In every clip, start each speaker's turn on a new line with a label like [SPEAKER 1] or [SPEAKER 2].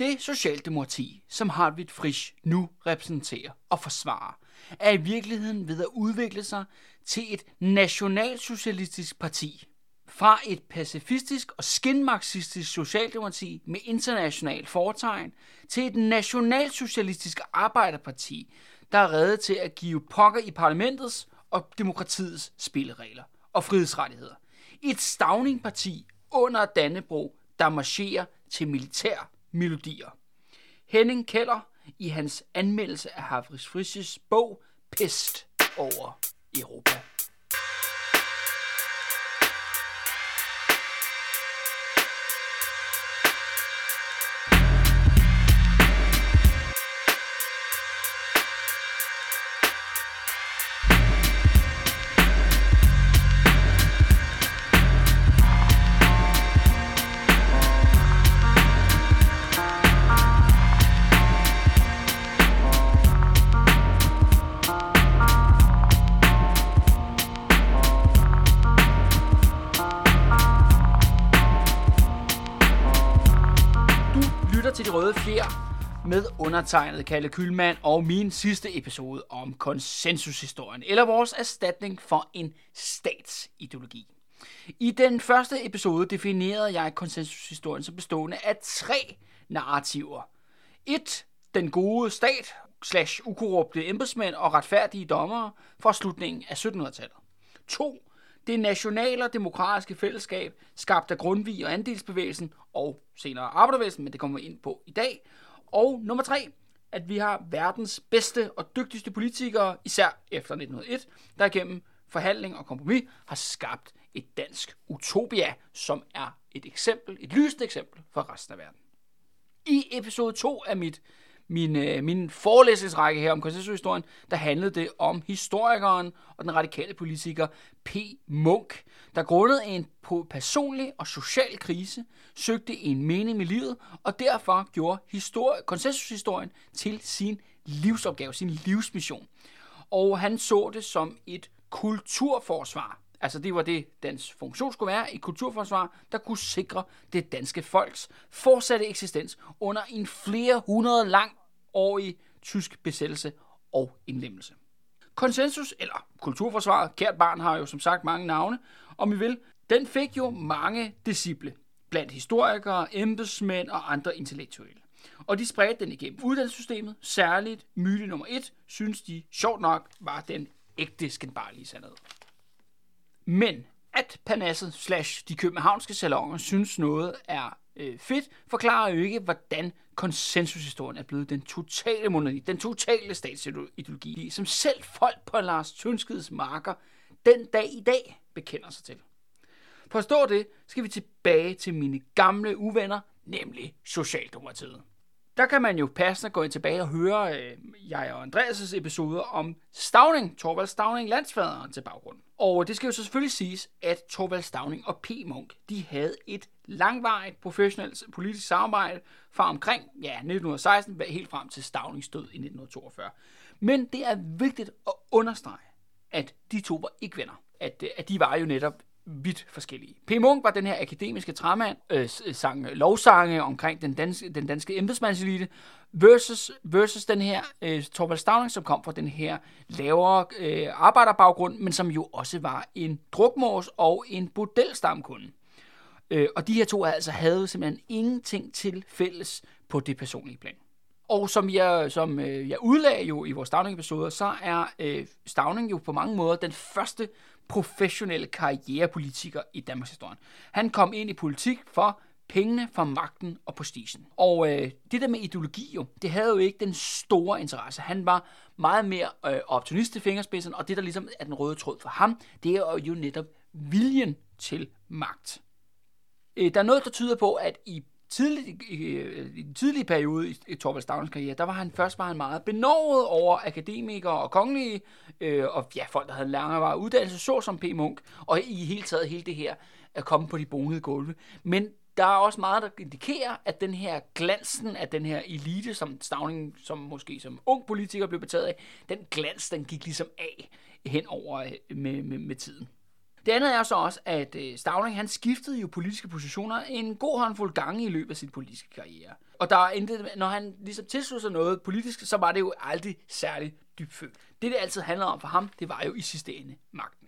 [SPEAKER 1] Det socialdemokrati, som Hartwig Frisch nu repræsenterer og forsvarer, er i virkeligheden ved at udvikle sig til et nationalsocialistisk parti. Fra et pacifistisk og skinmarxistisk socialdemokrati med international foretegn til et nationalsocialistisk arbejderparti, der er reddet til at give pokker i parlamentets og demokratiets spilleregler og frihedsrettigheder. Et stavningparti under Dannebro, der marcherer til militær melodier. Henning Keller i hans anmeldelse af Havris Frisches bog Pest over Europa. Undertegnet Kalle Kylmand og min sidste episode om konsensushistorien, eller vores erstatning for en statsideologi. I den første episode definerede jeg konsensushistorien som bestående af tre narrativer. Et, den gode stat, slash ukorrupte embedsmænd og retfærdige dommere fra slutningen af 1700-tallet. 2 det nationale og demokratiske fællesskab, skabt af Grundtvig og andelsbevægelsen, og senere arbejdervæsen, men det kommer vi ind på i dag. Og nummer tre, at vi har verdens bedste og dygtigste politikere, især efter 1901, der gennem forhandling og kompromis har skabt et dansk utopia, som er et eksempel, et lysende eksempel for resten af verden. I episode 2 af mit min, øh, min forelæsningsrække her om konsensushistorien, der handlede det om historikeren og den radikale politiker P. Munk, der grundet en personlig og social krise søgte en mening med livet, og derfor gjorde histori- konsensushistorien til sin livsopgave, sin livsmission. Og han så det som et kulturforsvar. Altså det var det, dens funktion skulle være, et kulturforsvar, der kunne sikre det danske folks fortsatte eksistens under en flere hundrede lang årig tysk besættelse og indlemmelse. Konsensus, eller kulturforsvaret, kært barn har jo som sagt mange navne, om vi vil, den fik jo mange disciple blandt historikere, embedsmænd og andre intellektuelle. Og de spredte den igennem uddannelsessystemet. Særligt myte nummer et, synes de sjovt nok var den ægte skandbarlige sandhed. Men at Panasset slash de københavnske salonger synes noget er øh, fedt, forklarer jo ikke, hvordan konsensushistorien er blevet den totale monarki, den totale statsideologi, som selv folk på Lars Tønskeds marker den dag i dag bekender sig til. For at forstå det, skal vi tilbage til mine gamle uvenner, nemlig Socialdemokratiet. Der kan man jo passende gå ind tilbage og høre øh, jeg og Andreas' episoder om Stavning, Torvald Stavning, landsfaderen til baggrund. Og det skal jo så selvfølgelig siges, at Torvald Stavning og P. Munk, de havde et langvarigt professionelt politisk samarbejde fra omkring ja, 1916 helt frem til Stavnings død i 1942. Men det er vigtigt at understrege, at de to var ikke venner. At, at de var jo netop vidt forskellige. P. Munk var den her akademiske træmand, øh, øh, sang lovsange omkring den danske, den danske embedsmandselite, versus, versus den her øh, Torvald Stavning, som kom fra den her lavere øh, arbejderbaggrund, men som jo også var en drukmors og en bordelstamkunde. Øh, og de her to altså havde simpelthen ingenting til fælles på det personlige plan. Og som jeg, som øh, jeg udlagde jo i vores Stavning-episoder, så er øh, Stavning jo på mange måder den første professionelle karrierepolitiker i Danmarks historie. Han kom ind i politik for pengene, for magten og prestigen. Og øh, det der med ideologi jo, det havde jo ikke den store interesse. Han var meget mere øh, optimist til fingerspidsen, og det der ligesom er den røde tråd for ham, det er jo netop viljen til magt. Øh, der er noget, der tyder på, at i tidlig, i, i den tidlige periode i, i Torvald Stavns karriere, der var han først var han meget benovet over akademikere og kongelige, øh, og ja, folk, der havde langere uddannelse, så som P. Munk, og i hele taget hele det her at komme på de bonede gulve. Men der er også meget, der indikerer, at den her glansen af den her elite, som Stavning, som måske som ung politiker blev betaget af, den glans, den gik ligesom af hen over øh, med, med, med tiden. Det andet er så også, at øh, Stavning han skiftede jo politiske positioner en god håndfuld gange i løbet af sin politiske karriere. Og der er intet, når han ligesom tilsluttede sig noget politisk, så var det jo aldrig særlig dybfølt. Det, det altid handler om for ham, det var jo i sidste ende magt.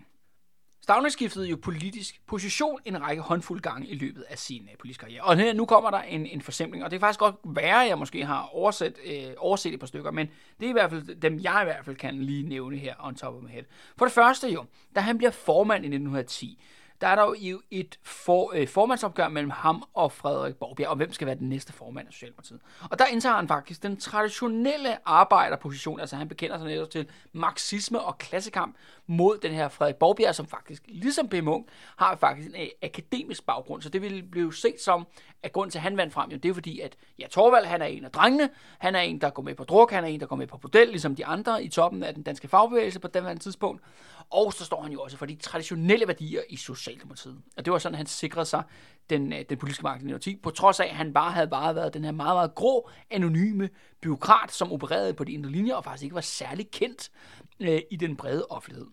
[SPEAKER 1] Stavning skiftede jo politisk position en række håndfuld gange i løbet af sin øh, politiske karriere. Og her, nu kommer der en, en forsimpling, og det er faktisk godt være, at jeg måske har overset, øh, overset et par stykker, men det er i hvert fald dem, jeg i hvert fald kan lige nævne her on top of my head. For det første jo, da han bliver formand i 1910, der er der jo et for, øh, formandsopgør mellem ham og Frederik Borgbjerg, og hvem skal være den næste formand af Socialdemokratiet. Og der indtager han faktisk den traditionelle arbejderposition, altså han bekender sig netop til marxisme og klassekamp mod den her Frederik Borgbjerg, som faktisk, ligesom B. Munk, har faktisk en øh, akademisk baggrund, så det vil blive set som, at grund til, at han vandt frem, jo, det er fordi, at ja, Torvald, han er en af drengene, han er en, der går med på druk, han er en, der går med på bordel, ligesom de andre i toppen af den danske fagbevægelse på den tidspunkt. Og så står han jo også for de traditionelle værdier i Socialdemokratiet. Og det var sådan, han sikrede sig den, øh, den politiske magt i 10, på trods af, at han bare havde bare været den her meget, meget grå, anonyme byråkrat, som opererede på de indre linjer, og faktisk ikke var særlig kendt øh, i den brede offentlighed.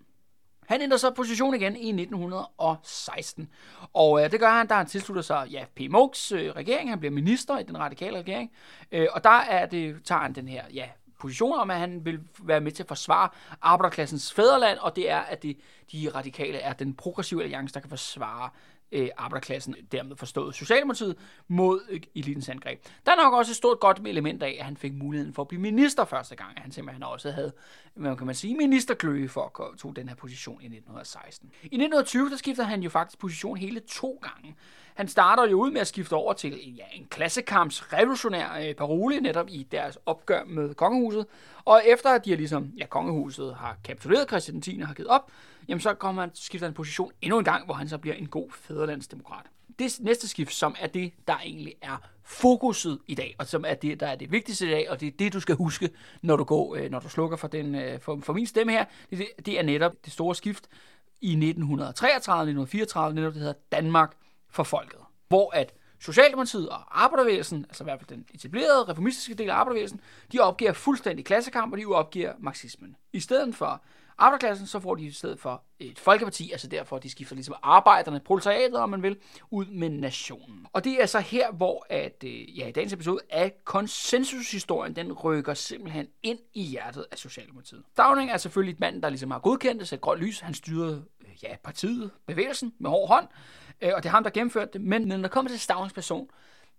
[SPEAKER 1] Han ændrer så position igen i 1916. Og øh, det gør han, da han tilslutter sig ja, P. Munchs øh, regering. Han bliver minister i den radikale regering. Øh, og der er det, tager han den her ja, position om, at han vil være med til at forsvare arbejderklassens fædreland, og det er, at det, de radikale er den progressive alliance, der kan forsvare øh, arbejderklassen, dermed forstået Socialdemokratiet, mod øh, elitens angreb. Der er nok også et stort godt element af, at han fik muligheden for at blive minister første gang, at han simpelthen også havde, hvad kan man sige, ministerkløe for at tage den her position i 1916. I 1920, der skifter han jo faktisk position hele to gange. Han starter jo ud med at skifte over til ja, en klassekamps revolutionær øh, parole, netop i deres opgør med kongehuset. Og efter at de har ligesom, ja, kongehuset har kapituleret, Christian 10. har givet op, jamen så kommer han, skifter han position endnu en gang, hvor han så bliver en god fædrelandsdemokrat. Det næste skift, som er det, der egentlig er fokuset i dag, og som er det, der er det vigtigste i dag, og det er det, du skal huske, når du går, øh, når du slukker for, den, øh, for, for min stemme her, det, det er netop det store skift i 1933, 1934, netop det hedder Danmark for folket. Hvor at Socialdemokratiet og arbejdervægelsen, altså i hvert fald den etablerede reformistiske del af arbejdervægelsen, de opgiver fuldstændig klassekamp, og de opgiver marxismen. I stedet for arbejderklassen, så får de i stedet for et folkeparti, altså derfor de skifter ligesom arbejderne, proletariatet, om man vil, ud med nationen. Og det er så her, hvor at, øh, ja, i dagens episode af konsensushistorien, den rykker simpelthen ind i hjertet af Socialdemokratiet. Downing er selvfølgelig et mand, der ligesom har godkendt det, sat grønt lys. Han styrede øh, ja, partiet, bevægelsen med hård hånd, øh, og det er ham, der gennemførte det. Men når det kommer til Stavns person,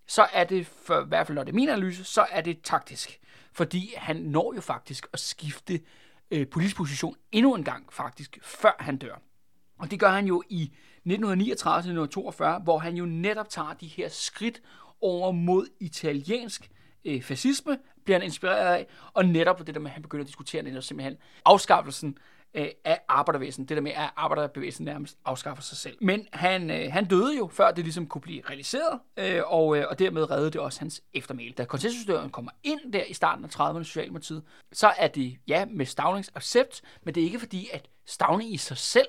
[SPEAKER 1] så er det, for, i hvert fald når det er min analyse, så er det taktisk. Fordi han når jo faktisk at skifte øh, politisk position endnu en gang faktisk, før han dør. Og det gør han jo i 1939-1942, hvor han jo netop tager de her skridt over mod italiensk øh, fascisme, bliver han inspireret af, og netop på det der med, at han begynder at diskutere netop simpelthen afskaffelsen øh, af arbejdervæsen. Det der med, at arbejderbevægelsen nærmest afskaffer sig selv. Men han, øh, han døde jo, før det ligesom kunne blive realiseret, øh, og, øh, og dermed reddede det også hans eftermæle. Da konsensusdøren kommer ind der i starten af 30'erne Socialdemokratiet, så er det ja med Stavnings accept, men det er ikke fordi, at Stavning i sig selv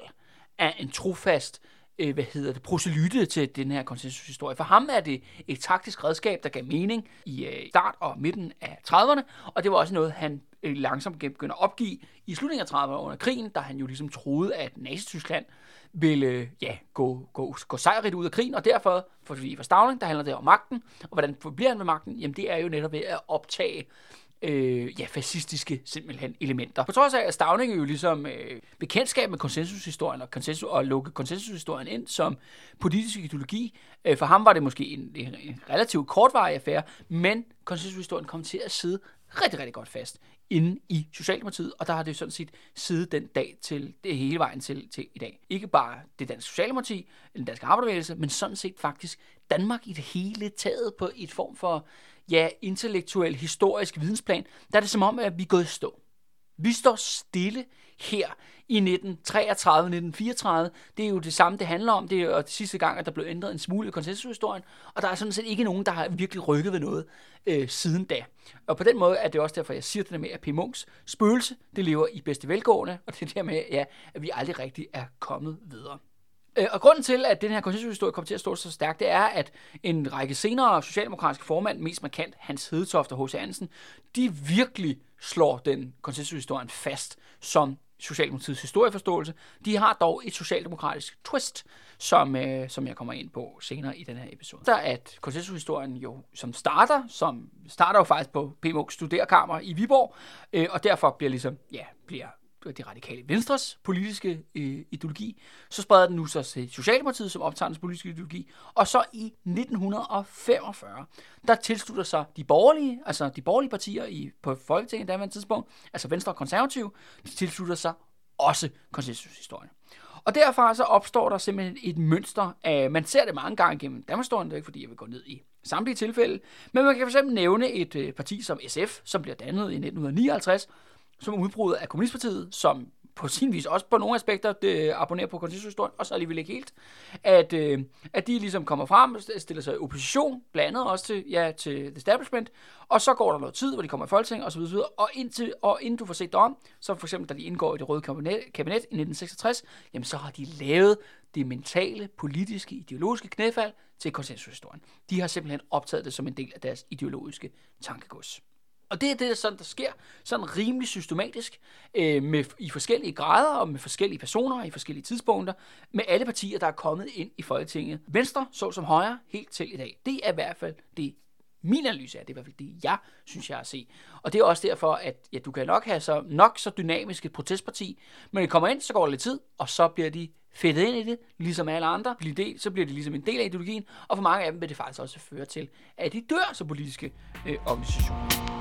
[SPEAKER 1] er en trofast øh, hvad hedder det, proselyte til den her konsensushistorie. For ham er det et taktisk redskab, der gav mening i øh, start og midten af 30'erne, og det var også noget, han øh, langsomt begynder at opgive i slutningen af 30'erne under krigen, da han jo ligesom troede, at Nazi-Tyskland ville ja, gå, gå, gå sejrigt ud af krigen, og derfor, for, for Stavning, der handler det om magten, og hvordan bliver han med magten? Jamen det er jo netop ved at optage øh, ja, fascistiske simpelthen elementer. På trods af, at Stavning jo ligesom øh, bekendtskab med konsensushistorien og, konsensus, og lukke konsensushistorien ind som politisk ideologi. Øh, for ham var det måske en, en, relativt kortvarig affære, men konsensushistorien kom til at sidde rigtig, rigtig godt fast inde i Socialdemokratiet, og der har det sådan set siddet den dag til det hele vejen til, til i dag. Ikke bare det danske Socialdemokrati, den danske arbejderbevægelse, men sådan set faktisk Danmark i det hele taget på et form for ja, intellektuel, historisk vidensplan, der er det som om, at vi er gået i stå. Vi står stille her i 1933-1934. Det er jo det samme, det handler om. Det er jo det sidste gang, at der blev ændret en smule i konsensushistorien, og der er sådan set ikke nogen, der har virkelig rykket ved noget øh, siden da. Og på den måde er det også derfor, jeg siger det der med, at P. Munchs spøgelse, det lever i bedste velgående, og det er der med, ja, at vi aldrig rigtig er kommet videre. Øh, og grunden til, at den her konsensushistorie kommer til at stå så stærkt, det er, at en række senere socialdemokratiske formand, mest markant Hans Hedetoft og H.C. Andersen, de virkelig slår den konsensushistorien fast som Socialdemokratiets historieforståelse. De har dog et socialdemokratisk twist, som, øh, som jeg kommer ind på senere i den her episode. Der at konsensushistorien jo, som starter, som starter jo faktisk på PMU's studerkammer i Viborg, øh, og derfor bliver ligesom, ja, bliver Øh, det radikale venstres politiske øh, ideologi, så spreder den nu sig til Socialdemokratiet som optager politiske ideologi, og så i 1945, der tilslutter sig de borgerlige, altså de borgerlige partier i, på Folketinget på et tidspunkt, altså Venstre og Konservative, de tilslutter sig også konsensushistorien. Og derfra så opstår der simpelthen et mønster af, man ser det mange gange gennem Danmarkshistorien, det er ikke fordi, jeg vil gå ned i samtlige tilfælde, men man kan fx nævne et øh, parti som SF, som bliver dannet i 1959, som udbruddet af Kommunistpartiet, som på sin vis også på nogle aspekter det abonnerer på konsensushistorien, og så alligevel ikke helt, at, øh, at de ligesom kommer frem og stiller sig i opposition, blandt andet også til, ja, til the establishment, og så går der noget tid, hvor de kommer i Folketing osv., og, og, indtil, og inden du får set dig om, så for eksempel da de indgår i det røde kabinet, kabinet i 1966, jamen så har de lavet det mentale, politiske, ideologiske knæfald til konsensushistorien. De har simpelthen optaget det som en del af deres ideologiske tankegods. Og det er det, der, sådan, der sker sådan rimelig systematisk øh, med, i forskellige grader og med forskellige personer i forskellige tidspunkter med alle partier, der er kommet ind i Folketinget. Venstre, så som højre, helt til i dag. Det er i hvert fald det, min analyse er. Det er i hvert fald det, jeg synes, jeg har set. Og det er også derfor, at ja, du kan nok have så, nok så dynamisk et protestparti, men det kommer ind, så går der lidt tid, og så bliver de fedtet ind i det, ligesom alle andre, bliver del, så bliver det ligesom en del af ideologien, og for mange af dem vil det faktisk også føre til, at de dør som politiske øh, organisationer.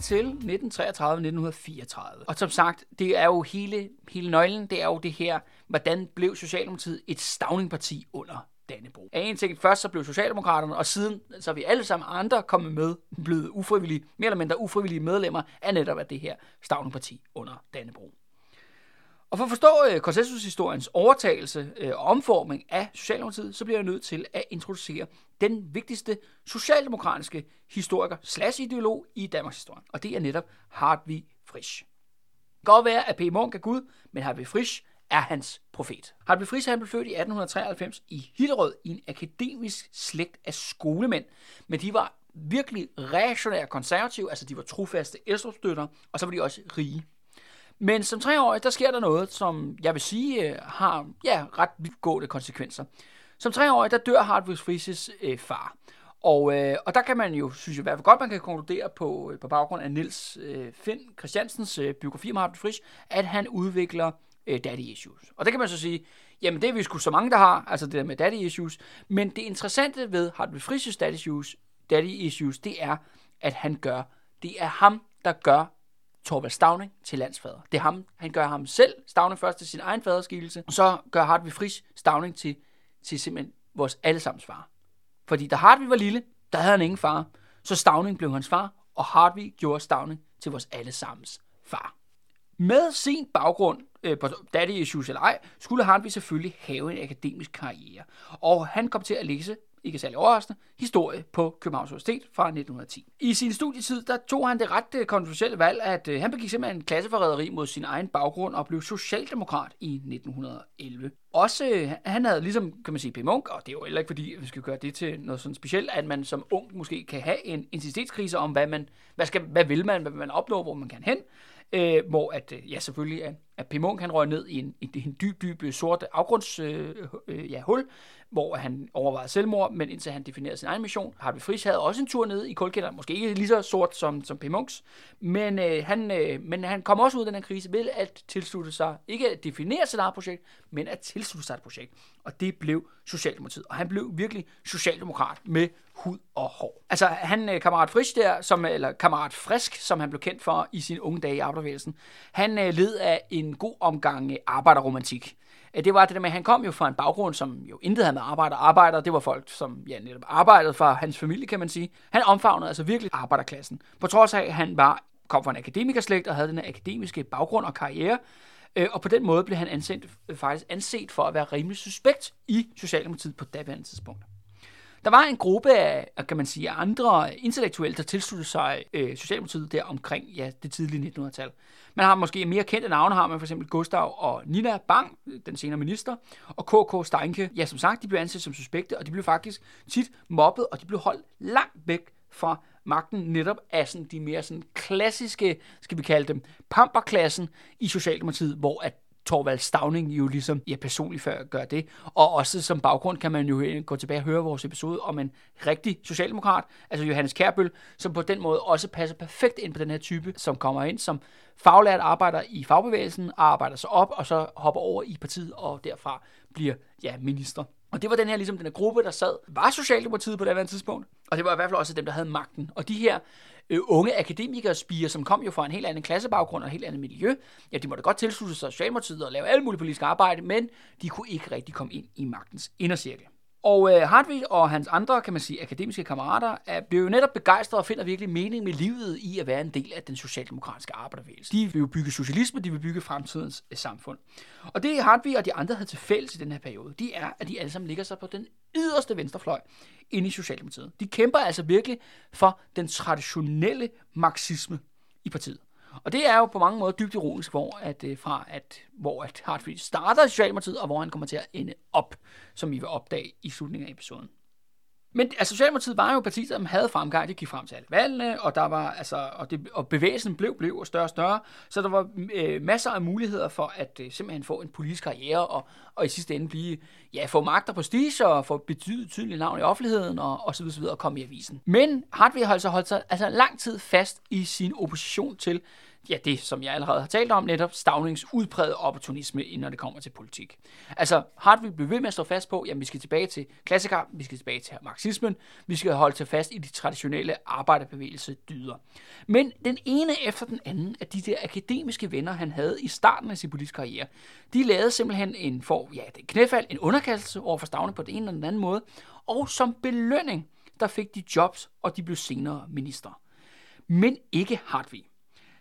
[SPEAKER 1] til 1933-1934. Og som sagt, det er jo hele, hele nøglen, det er jo det her, hvordan blev Socialdemokratiet et stavningparti under Dannebro. Af en ting, først så blev Socialdemokraterne, og siden så er vi alle sammen andre kommet med, blevet ufrivillige, mere eller mindre ufrivillige medlemmer af netop af det her stavningparti under Dannebro. Og for at forstå øh, konsensushistoriens overtagelse øh, og omforming af Socialdemokratiet, så bliver jeg nødt til at introducere den vigtigste socialdemokratiske historiker slash ideolog i Danmarks historie. Og det er netop Hartwig Frisch. Godt være, at P. Munk er Gud, men Hartwig Frisch er hans profet. Hartwig Frisch han blev født i 1893 i Hillerød i en akademisk slægt af skolemænd, men de var virkelig reaktionære konservative, altså de var trofaste Estrup-støtter, og så var de også rige. Men som treårig, der sker der noget, som jeg vil sige øh, har ja, ret vidtgående konsekvenser. Som treårig, der dør Hartwig Frises øh, far. Og, øh, og der kan man jo, synes jeg i hvert fald godt, man kan konkludere på, øh, på baggrund af Nils øh, Finn Christiansens øh, biografi om Hartwig Frisch, at han udvikler øh, daddy issues. Og det kan man så sige, jamen det er vi sgu så mange, der har, altså det der med daddy issues. Men det interessante ved Hartwig Frisch's daddy issues, daddy issues, det er, at han gør, det er ham, der gør Torvald Stavning til landsfader. Det er ham, han gør ham selv, Stavning først til sin egen faderskivelse, og så gør Hartwig Frisch Stavning til, til simpelthen vores allesammens far. Fordi da Hartwig var lille, der havde han ingen far, så Stavning blev hans far, og Hartwig gjorde Stavning til vores allesammens far. Med sin baggrund øh, på daddy issues eller ej, skulle Hartwig selvfølgelig have en akademisk karriere. Og han kom til at læse ikke særlig overraskende, historie på Københavns Universitet fra 1910. I sin studietid, der tog han det ret øh, kontroversielle valg, at øh, han begik simpelthen en klasseforræderi mod sin egen baggrund og blev socialdemokrat i 1911. Også, øh, han havde ligesom, kan man sige, P. Munk, og det er jo heller ikke fordi, vi skal gøre det til noget sådan specielt, at man som ung måske kan have en identitetskrise om, hvad, man, hvad, skal, hvad vil man, hvad vil man opnå, hvor man kan hen. Øh, hvor at, øh, ja selvfølgelig, at, at P. Munk han røg ned i en, i en dyb, dyb øh, sort afgrunds øh, ja, hul, hvor han overvejede selvmord, men indtil han definerede sin egen mission. Harvey Frisch havde også en tur ned i kulkælderen, måske ikke lige så sort som, som P. Munks, men, øh, han, øh, men han kom også ud af den her krise ved at tilslutte sig, ikke at definere sit eget projekt, men at tilslutte sig et projekt. Og det blev Socialdemokratiet. Og han blev virkelig socialdemokrat med hud og hår. Altså han, øh, kammerat Frisch der, som, eller kammerat Frisk, som han blev kendt for i sine unge dage i arbejdervægelsen, han øh, led af en god omgang arbejderromantik det var det der med, at han kom jo fra en baggrund, som jo intet havde med arbejder og arbejder. Det var folk, som ja, netop arbejdede for hans familie, kan man sige. Han omfavnede altså virkelig arbejderklassen. På trods af, at han var, kom fra en akademikerslægt og havde den akademiske baggrund og karriere, Øh, og på den måde blev han anset, øh, faktisk anset for at være rimelig suspekt i Socialdemokratiet på daværende tidspunkt. Der var en gruppe af, kan man sige, andre intellektuelle, der tilsluttede sig øh, Socialdemokratiet der omkring ja, det tidlige 1900-tal. Man har måske mere kendte navne, har man for eksempel Gustav og Nina Bang, den senere minister, og K.K. Steinke. Ja, som sagt, de blev anset som suspekte, og de blev faktisk tit mobbet, og de blev holdt langt væk fra magten netop af sådan de mere sådan klassiske, skal vi kalde dem, pamperklassen i Socialdemokratiet, hvor at Torvald Stavning jo ligesom ja, personligt før gør det. Og også som baggrund kan man jo gå tilbage og høre vores episode om en rigtig socialdemokrat, altså Johannes Kærbøl, som på den måde også passer perfekt ind på den her type, som kommer ind som faglært arbejder i fagbevægelsen, arbejder sig op, og så hopper over i partiet, og derfra bliver ja, minister. Og det var den her, ligesom den her gruppe, der sad, var Socialdemokratiet på det her tidspunkt, og det var i hvert fald også dem, der havde magten. Og de her øh, unge akademikere spiger, som kom jo fra en helt anden klassebaggrund og et helt andet miljø, ja, de måtte godt tilslutte sig Socialdemokratiet og lave alle mulige politiske arbejde, men de kunne ikke rigtig komme ind i magtens indercirkel. Og øh, Hartwig og hans andre, kan man sige, akademiske kammerater, er, blev jo netop begejstrede og finder virkelig mening med livet i at være en del af den socialdemokratiske arbejderbevægelse. De vil jo bygge socialisme, de vil bygge fremtidens øh, samfund. Og det Hartwig og de andre havde til fælles i den her periode, de er, at de alle sammen ligger sig på den yderste venstrefløj inde i Socialdemokratiet. De kæmper altså virkelig for den traditionelle marxisme i partiet. Og det er jo på mange måder dybt ironisk, hvor at, øh, fra at, hvor at Hartfield starter i Socialdemokratiet, og hvor han kommer til at ende op, som I vil opdage i slutningen af episoden. Men altså, Socialdemokratiet var jo partiet, som havde fremgang. Det gik frem til alle valgene, og, der var, altså, og, det, og bevægelsen blev, blev og større og større. Så der var øh, masser af muligheder for at øh, simpelthen få en politisk karriere, og, og i sidste ende blive, ja, få magt og prestige, og få betydet tydeligt navn i offentligheden, og, og så videre, så videre, og komme i avisen. Men Hartwig har altså holdt sig altså lang tid fast i sin opposition til ja, det, som jeg allerede har talt om, netop Stavnings udpræget opportunisme, når det kommer til politik. Altså, Hartwig blev ved med at stå fast på, at vi skal tilbage til klassekampen, vi skal tilbage til marxismen, vi skal holde til fast i de traditionelle arbejderbevægelse dyder. Men den ene efter den anden af de der akademiske venner, han havde i starten af sin politiske karriere, de lavede simpelthen en for, ja, det knæfald, en underkastelse over for Stavning på den ene eller den anden måde, og som belønning, der fik de jobs, og de blev senere minister. Men ikke Hartwig.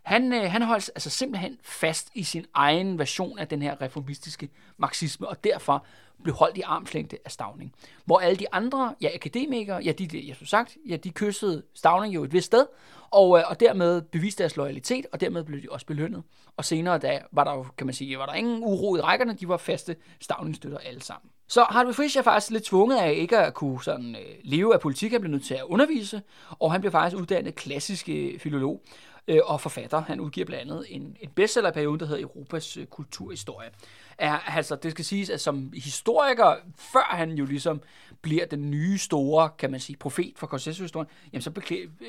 [SPEAKER 1] Han, øh, han holdt altså simpelthen fast i sin egen version af den her reformistiske marxisme, og derfor blev holdt i armslængde af Stavning. Hvor alle de andre, ja, akademikere, ja, de, jeg sagt, ja, de kyssede Stavning jo et vist sted, og, øh, og dermed beviste deres loyalitet, og dermed blev de også belønnet. Og senere da var der jo, kan man sige, var der ingen uro i rækkerne, de var faste Stavningsstøtter alle sammen. Så Hartwig Frisch er faktisk lidt tvunget af ikke at kunne sådan, øh, leve af politik, han blev nødt til at undervise, og han blev faktisk uddannet klassisk øh, filolog øh, og forfatter. Han udgiver blandt andet en, en bestsellerperiode, der hedder Europas øh, kulturhistorie. Er, altså, det skal siges, at som historiker, før han jo ligesom bliver den nye store, kan man sige, profet for konsensushistorien, jamen så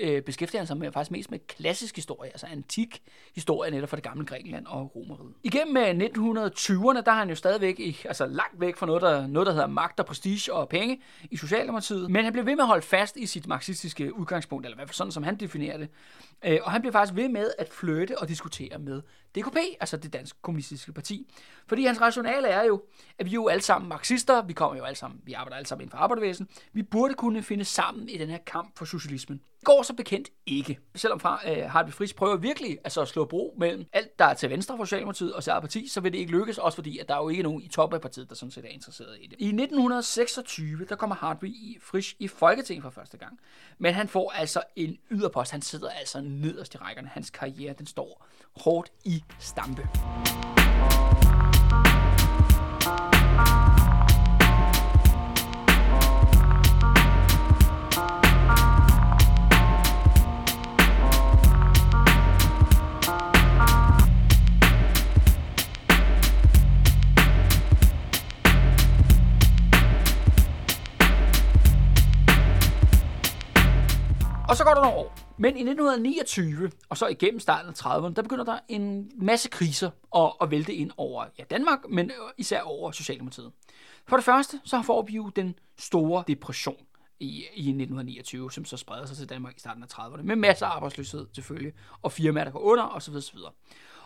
[SPEAKER 1] øh, beskæftiger han sig med, faktisk mest med klassisk historie, altså antik historie netop fra det gamle Grækenland og Romeriet. Igennem øh, 1920'erne, der har han jo stadigvæk i, altså langt væk fra noget der, noget, der hedder magt og prestige og penge i Socialdemokratiet, men han blev ved med at holde fast i sit marxistiske udgangspunkt, eller i hvert fald sådan, som han definerer det. Øh, og han blev faktisk ved med at flytte og diskutere med DKP, altså det danske kommunistiske parti. Fordi hans rationale er jo, at vi jo alle sammen marxister, vi kommer jo alle sammen, vi arbejder alle sammen inden for arbejdervæsen, vi burde kunne finde sammen i den her kamp for socialismen. Det går så bekendt ikke. Selvom fra øh, Hartwig Friis prøver virkelig altså, at slå bro mellem alt, der er til venstre for Socialdemokratiet og sit parti, så vil det ikke lykkes, også fordi at der er jo ikke nogen i toppen af partiet, der sådan set er interesseret i det. I 1926, der kommer Hartwig Friis i Folketinget for første gang. Men han får altså en yderpost. Han sidder altså nederst i rækkerne. Hans karriere, den står hårdt i stampe. Og så går der nogle år. Men i 1929, og så igennem starten af 30'erne, der begynder der en masse kriser at, at vælte ind over ja, Danmark, men øh, især over Socialdemokratiet. For det første, så får vi jo den store depression i, i 1929, som så spreder sig til Danmark i starten af 30'erne, med masser af arbejdsløshed selvfølgelig, og firmaer, der går under, osv. osv.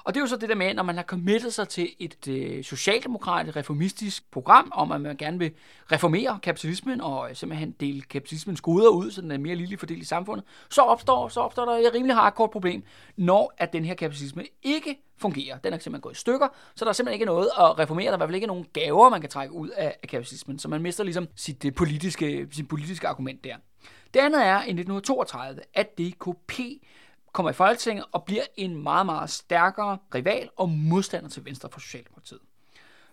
[SPEAKER 1] Og det er jo så det der med, når man har committet sig til et øh, socialdemokratisk reformistisk program, om at man gerne vil reformere kapitalismen og øh, simpelthen dele kapitalismens goder ud, så den er mere lille fordelt i samfundet, så opstår, så opstår der et rimelig hardcore problem, når at den her kapitalisme ikke fungerer. Den er simpelthen gået i stykker, så der er simpelthen ikke noget at reformere. Der er i hvert fald ikke nogen gaver, man kan trække ud af, af kapitalismen, så man mister ligesom sit, det politiske, sit politiske argument der. Det andet er i 1932, at DKP kommer i Folketinget og bliver en meget, meget stærkere rival og modstander til Venstre for Socialdemokratiet.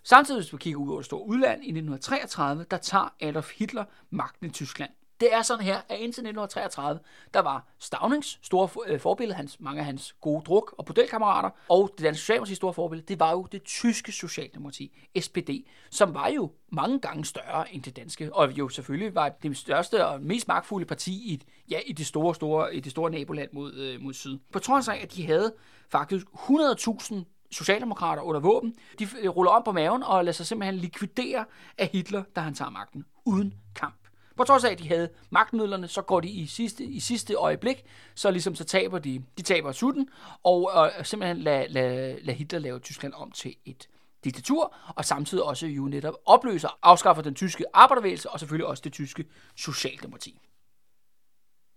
[SPEAKER 1] Samtidig, hvis vi kigger ud over det store udland, i 1933, der tager Adolf Hitler magten i Tyskland. Det er sådan her, at indtil 1933, der var Stavnings store øh, forbillede, hans, mange af hans gode druk- og bordelkammerater, og det danske socialdemokrati store forbillede, det var jo det tyske socialdemokrati, SPD, som var jo mange gange større end det danske, og jo selvfølgelig var det største og mest magtfulde parti i, ja, i det store, store, i det store naboland mod, øh, mod syd. På trods af, at de havde faktisk 100.000 socialdemokrater under våben. De øh, ruller om på maven og lader sig simpelthen likvidere af Hitler, da han tager magten, uden kamp. På trods af, at de havde magtmidlerne, så går de i sidste, i sidste øjeblik, så ligesom så taber de, de taber sutten, og, og simpelthen lader lad, lad Hitler lave Tyskland om til et diktatur, og samtidig også jo netop opløser afskaffer den tyske arbejdervægelse, og selvfølgelig også det tyske socialdemokrati.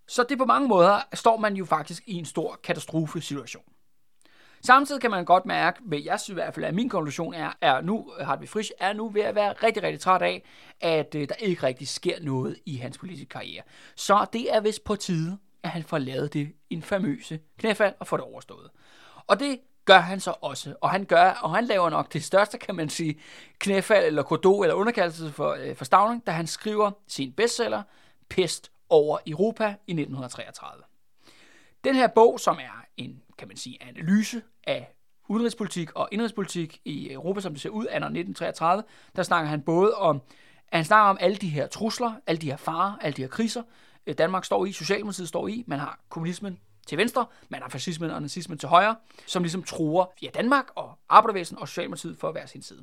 [SPEAKER 1] Så det på mange måder står man jo faktisk i en stor katastrofesituation. Samtidig kan man godt mærke, hvad jeg synes i hvert fald, at min konklusion er, er nu Hartwig Frisch er nu ved at være rigtig, rigtig træt af, at øh, der ikke rigtig sker noget i hans politiske karriere. Så det er vist på tide, at han får lavet det infamøse knæfald og får det overstået. Og det gør han så også. Og han gør, og han laver nok det største, kan man sige, knæfald eller kodo eller underkaldelse for, øh, for Stavning, da han skriver sin bestseller, Pest over Europa i 1933. Den her bog, som er en, kan man sige, analyse af udenrigspolitik og indrigspolitik i Europa, som det ser ud anno 1933, der snakker han både om, han snakker om alle de her trusler, alle de her farer, alle de her kriser, øh, Danmark står i, Socialdemokratiet står i, man har kommunismen til venstre, man har fascismen og nazismen til højre, som ligesom truer ja, Danmark og arbejdervæsen og Socialdemokratiet for hver sin side.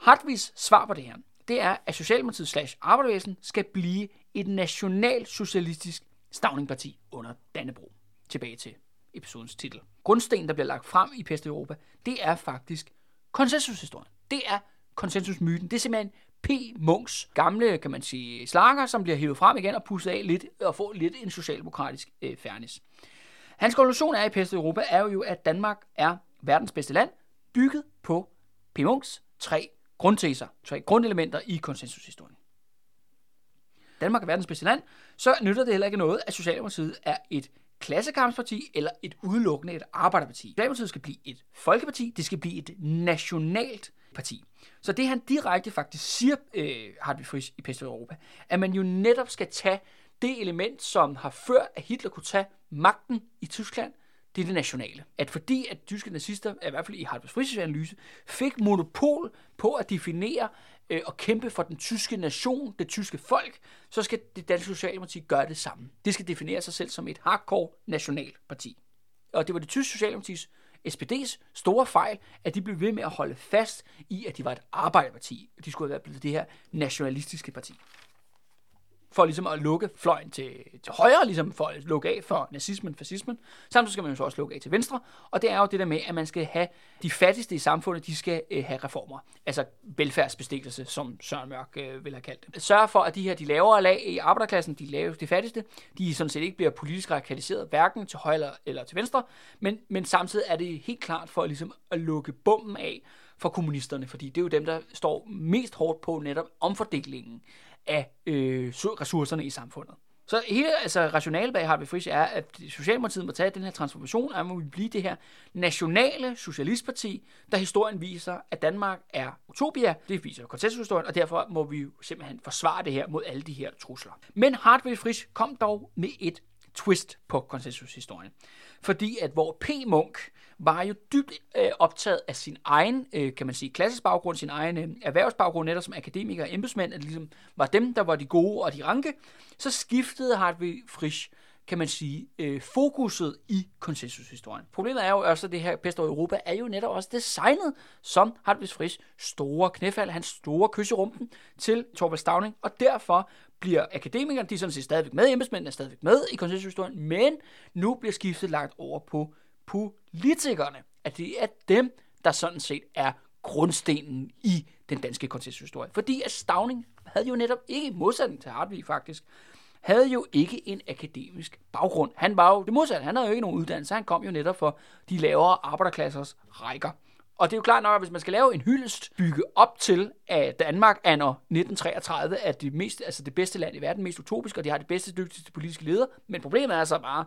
[SPEAKER 1] Hartwigs svar på det her, det er, at Socialdemokratiet slash arbejdervæsen skal blive et nationalsocialistisk stavningparti under Dannebro. Tilbage til episodens titel. Grundstenen, der bliver lagt frem i Pest Europa, det er faktisk konsensushistorien. Det er konsensusmyten. Det er simpelthen P. Munks gamle, kan man sige, slanger, som bliver hævet frem igen og pusset af lidt og får lidt en socialdemokratisk øh, fairness. Hans konklusion er i Pest Europa er jo, at Danmark er verdens bedste land, bygget på P. Munks tre grundteser, tre grundelementer i konsensushistorien. Danmark er verdens bedste land, så nytter det heller ikke noget, at Socialdemokratiet er et klassekampsparti eller et udelukkende et arbejderparti. Socialdemokratiet skal blive et folkeparti, det skal blive et nationalt parti. Så det han direkte faktisk siger, øh, Hartwig Frisch i Pest Europa, at man jo netop skal tage det element, som har ført, at Hitler kunne tage magten i Tyskland, det er det nationale. At fordi at tyske nazister, i hvert fald i Hartwig Frisch's analyse, fik monopol på at definere øh, og kæmpe for den tyske nation, det tyske folk, så skal det danske socialdemokrati gøre det samme. Det skal definere sig selv som et hardcore nationalparti. Og det var det tyske socialdemokratis SPD's store fejl, at de blev ved med at holde fast i, at de var et arbejderparti. De skulle have været blevet det her nationalistiske parti for ligesom at lukke fløjen til, til højre, ligesom for at lukke af for nazismen, fascismen. Samtidig skal man jo så også lukke af til venstre, og det er jo det der med, at man skal have de fattigste i samfundet, de skal øh, have reformer. Altså velfærdsbestikkelse, som Søren Mørk øh, vil have kaldt det. Sørge for, at de her de lavere lag i arbejderklassen, de laveste, de fattigste, de sådan set ikke bliver politisk radikaliseret, hverken til højre eller, eller til venstre, men, men samtidig er det helt klart for ligesom at lukke bomben af for kommunisterne, fordi det er jo dem, der står mest hårdt på netop omfordelingen af øh, ressourcerne i samfundet. Så hele altså, rationale bag Harvey Frisch er, at Socialdemokratiet må tage den her transformation, og må blive det her nationale socialistparti, der historien viser, at Danmark er utopia. Det viser konsensushistorien, og derfor må vi jo simpelthen forsvare det her mod alle de her trusler. Men Harvey Frisch kom dog med et twist på konsensushistorien. Fordi at hvor P. Munk var jo dybt øh, optaget af sin egen, øh, kan man sige, klassisk baggrund, sin egen øh, erhvervsbaggrund, netop som akademiker og embedsmænd, at ligesom var dem, der var de gode og de ranke, så skiftede Hartwig Frisch kan man sige, øh, fokuset i konsensushistorien. Problemet er jo også, at det her Pest over Europa er jo netop også designet som Hartwig Frisch store knæfald, hans store kys i rumpen til Torvald Stavning, og derfor bliver akademikerne, de er sådan set stadigvæk med, embedsmændene er stadigvæk med i konsensushistorien, men nu bliver skiftet lagt over på politikerne. at det er dem, der sådan set er grundstenen i den danske konsensushistorie. Fordi at Stavning havde jo netop ikke, modsætning til Hartvig faktisk, havde jo ikke en akademisk baggrund. Han var jo det modsatte. Han havde jo ikke nogen uddannelse. Han kom jo netop for de lavere arbejderklassers rækker. Og det er jo klart nok, at hvis man skal lave en hyldest bygge op til, at Danmark er 1933 er det, mest, altså det bedste land i verden, mest utopisk, og de har det bedste, dygtigste politiske leder. Men problemet er så bare,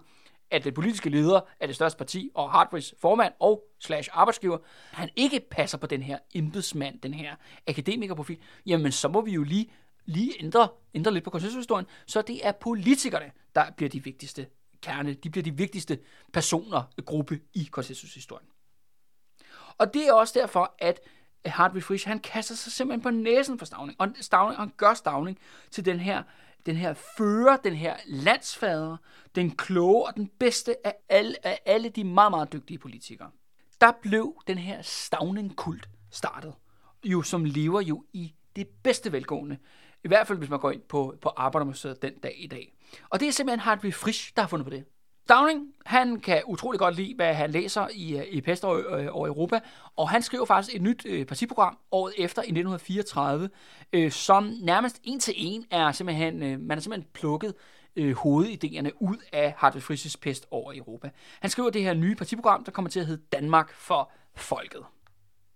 [SPEAKER 1] at den politiske leder af det største parti, og Hartwigs formand og slash arbejdsgiver, han ikke passer på den her embedsmand, den her akademikerprofil, jamen så må vi jo lige, lige ændre, ændre lidt på konsensushistorien, så det er politikerne, der bliver de vigtigste kerne, de bliver de vigtigste personer, gruppe i konsensushistorien. Og det er også derfor, at øh, Hartwig Frisch, han kaster sig simpelthen på næsen for Stavning, og Stavning, han gør Stavning til den her den her fører, den her landsfader, den kloge og den bedste af alle, af alle de meget, meget dygtige politikere. Der blev den her stavningkult startet, jo som lever jo i det bedste velgående. I hvert fald, hvis man går ind på, på Arbejdermuseet den dag i dag. Og det er simpelthen Hartwig Frisch, der har fundet på det. Downing, han kan utrolig godt lide, hvad han læser i, øh, i Pest øh, over, øh, og Europa, og han skriver faktisk et nyt øh, partiprogram året efter i 1934, øh, som nærmest en til en er simpelthen, øh, man har simpelthen plukket øh, hovedidéerne ud af Hartwig Frisch's Pest over Europa. Han skriver det her nye partiprogram, der kommer til at hedde Danmark for Folket.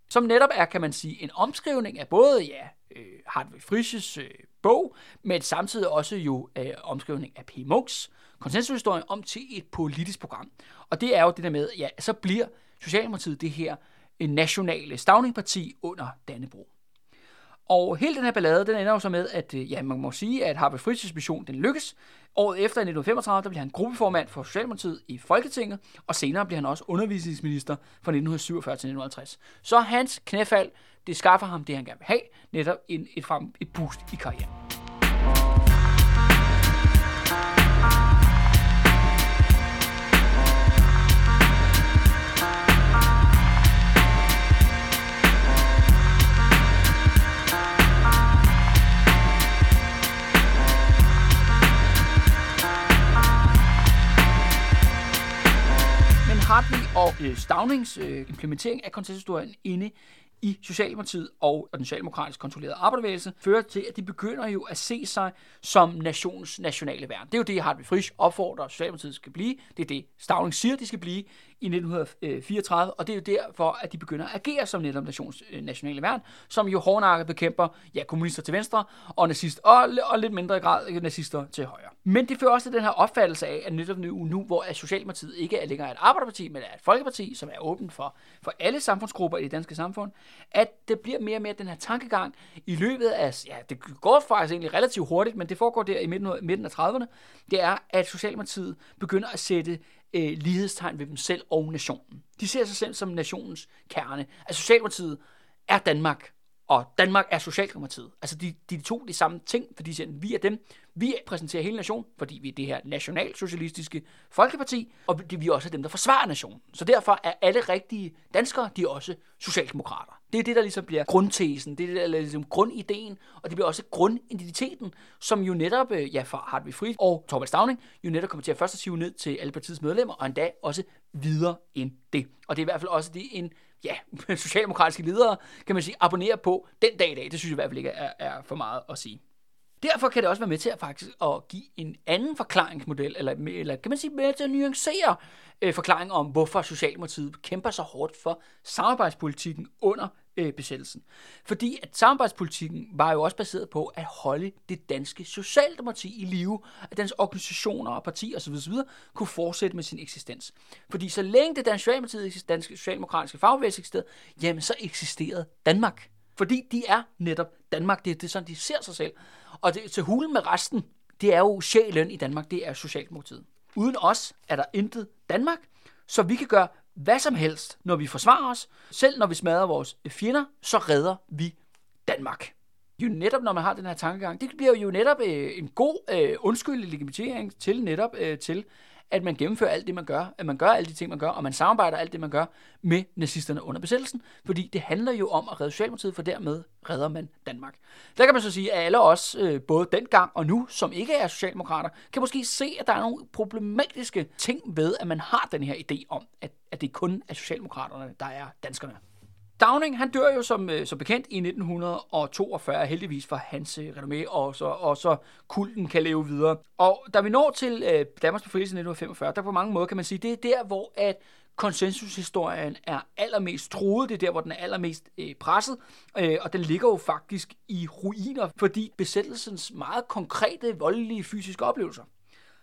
[SPEAKER 1] Som netop er, kan man sige, en omskrivning af både ja, øh, Hartwig Frisches øh, bog, men samtidig også jo øh, omskrivning af P. Munchs konsensushistorien om til et politisk program. Og det er jo det der med, ja, så bliver Socialdemokratiet det her nationale stavningparti under Dannebro. Og hele den her ballade, den ender jo så med, at øh, ja, man må sige, at Harvey Fritzs mission, den lykkes. Året efter i 1935, der bliver han gruppeformand for Socialdemokratiet i Folketinget, og senere bliver han også undervisningsminister fra 1947 til 1950. Så hans knæfald, det skaffer ham det, han gerne vil have, netop en, et, frem, et boost i karrieren. Og øh, Stavnings øh, implementering af konsensushistorien inde i Socialdemokratiet og den socialdemokratisk kontrollerede arbejderbevægelse fører til, at de begynder jo at se sig som nationens nationale værn. Det er jo det, Hartwig Frisch opfordrer Socialdemokratiet skal blive. Det er det, Stavning siger, de skal blive i 1934, og det er jo derfor, at de begynder at agere som netop nations øh, nationale værn, som jo hårdnakket bekæmper ja, kommunister til venstre og nazister, og, og lidt mindre grad nazister til højre. Men det fører også til den her opfattelse af, at netop nu, nu hvor Socialdemokratiet ikke er længere et arbejderparti, men er et folkeparti, som er åbent for, for alle samfundsgrupper i det danske samfund, at det bliver mere og mere den her tankegang i løbet af, ja, det går faktisk egentlig relativt hurtigt, men det foregår der i midten, midten af 30'erne, det er, at Socialdemokratiet begynder at sætte øh, lighedstegn ved dem selv og nationen. De ser sig selv som nationens kerne. Altså Socialdemokratiet er Danmark, og Danmark er Socialdemokratiet. Altså de, de to de samme ting, fordi de siger, vi er dem. Vi præsenterer hele nationen, fordi vi er det her nationalsocialistiske folkeparti, og det, vi er også dem, der forsvarer nationen. Så derfor er alle rigtige danskere, de er også socialdemokrater. Det er det, der ligesom bliver grundtesen, det er det, der er ligesom grundideen, og det bliver også grundidentiteten, som jo netop, øh, ja, for Hartwig Fried og Torvald Stavning, jo netop kommer til at først at sive ned til alle partiets medlemmer, og endda også videre end det. Og det er i hvert fald også det, en ja, socialdemokratiske ledere, kan man sige, abonnerer på den dag i dag. Det synes jeg i hvert fald ikke er, er for meget at sige. Derfor kan det også være med til at faktisk at give en anden forklaringsmodel, eller, eller kan man sige med til at nuancere øh, forklaring om, hvorfor Socialdemokratiet kæmper så hårdt for samarbejdspolitikken under øh, besættelsen. Fordi at samarbejdspolitikken var jo også baseret på at holde det danske socialdemokrati i live, at dens organisationer og partier osv. osv. kunne fortsætte med sin eksistens. Fordi så længe det danske socialdemokrati, danske socialdemokratiske fagbevægelse eksisterede, jamen så eksisterede Danmark. Fordi de er netop Danmark. Det er, det er sådan, de ser sig selv. Og det, til hulen med resten, det er jo sjælen i Danmark, det er Socialdemokratiet. Uden os er der intet Danmark, så vi kan gøre hvad som helst, når vi forsvarer os. Selv når vi smadrer vores fjender, så redder vi Danmark. Jo netop, når man har den her tankegang, det bliver jo netop øh, en god øh, undskyldelig legitimering til netop øh, til, at man gennemfører alt det, man gør, at man gør alle de ting, man gør, og man samarbejder alt det, man gør med nazisterne under besættelsen, fordi det handler jo om at redde Socialdemokratiet, for dermed redder man Danmark. Der kan man så sige, at alle os, øh, både dengang og nu, som ikke er socialdemokrater, kan måske se, at der er nogle problematiske ting ved, at man har den her idé om, at, at det kun er socialdemokraterne, der er danskerne. Downing, han dør jo som, øh, som bekendt i 1942, heldigvis for hans øh, renommé, og så, og så kulten kan leve videre. Og da vi når til øh, Danmarks befrielse i 1945, der på mange måder kan man sige, det er der, hvor at konsensushistorien er allermest truet, det er der, hvor den er allermest øh, presset, øh, og den ligger jo faktisk i ruiner, fordi besættelsens meget konkrete, voldelige fysiske oplevelser.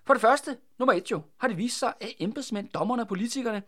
[SPEAKER 1] For det første, nummer et jo, har det vist sig, at embedsmænd, dommerne og politikerne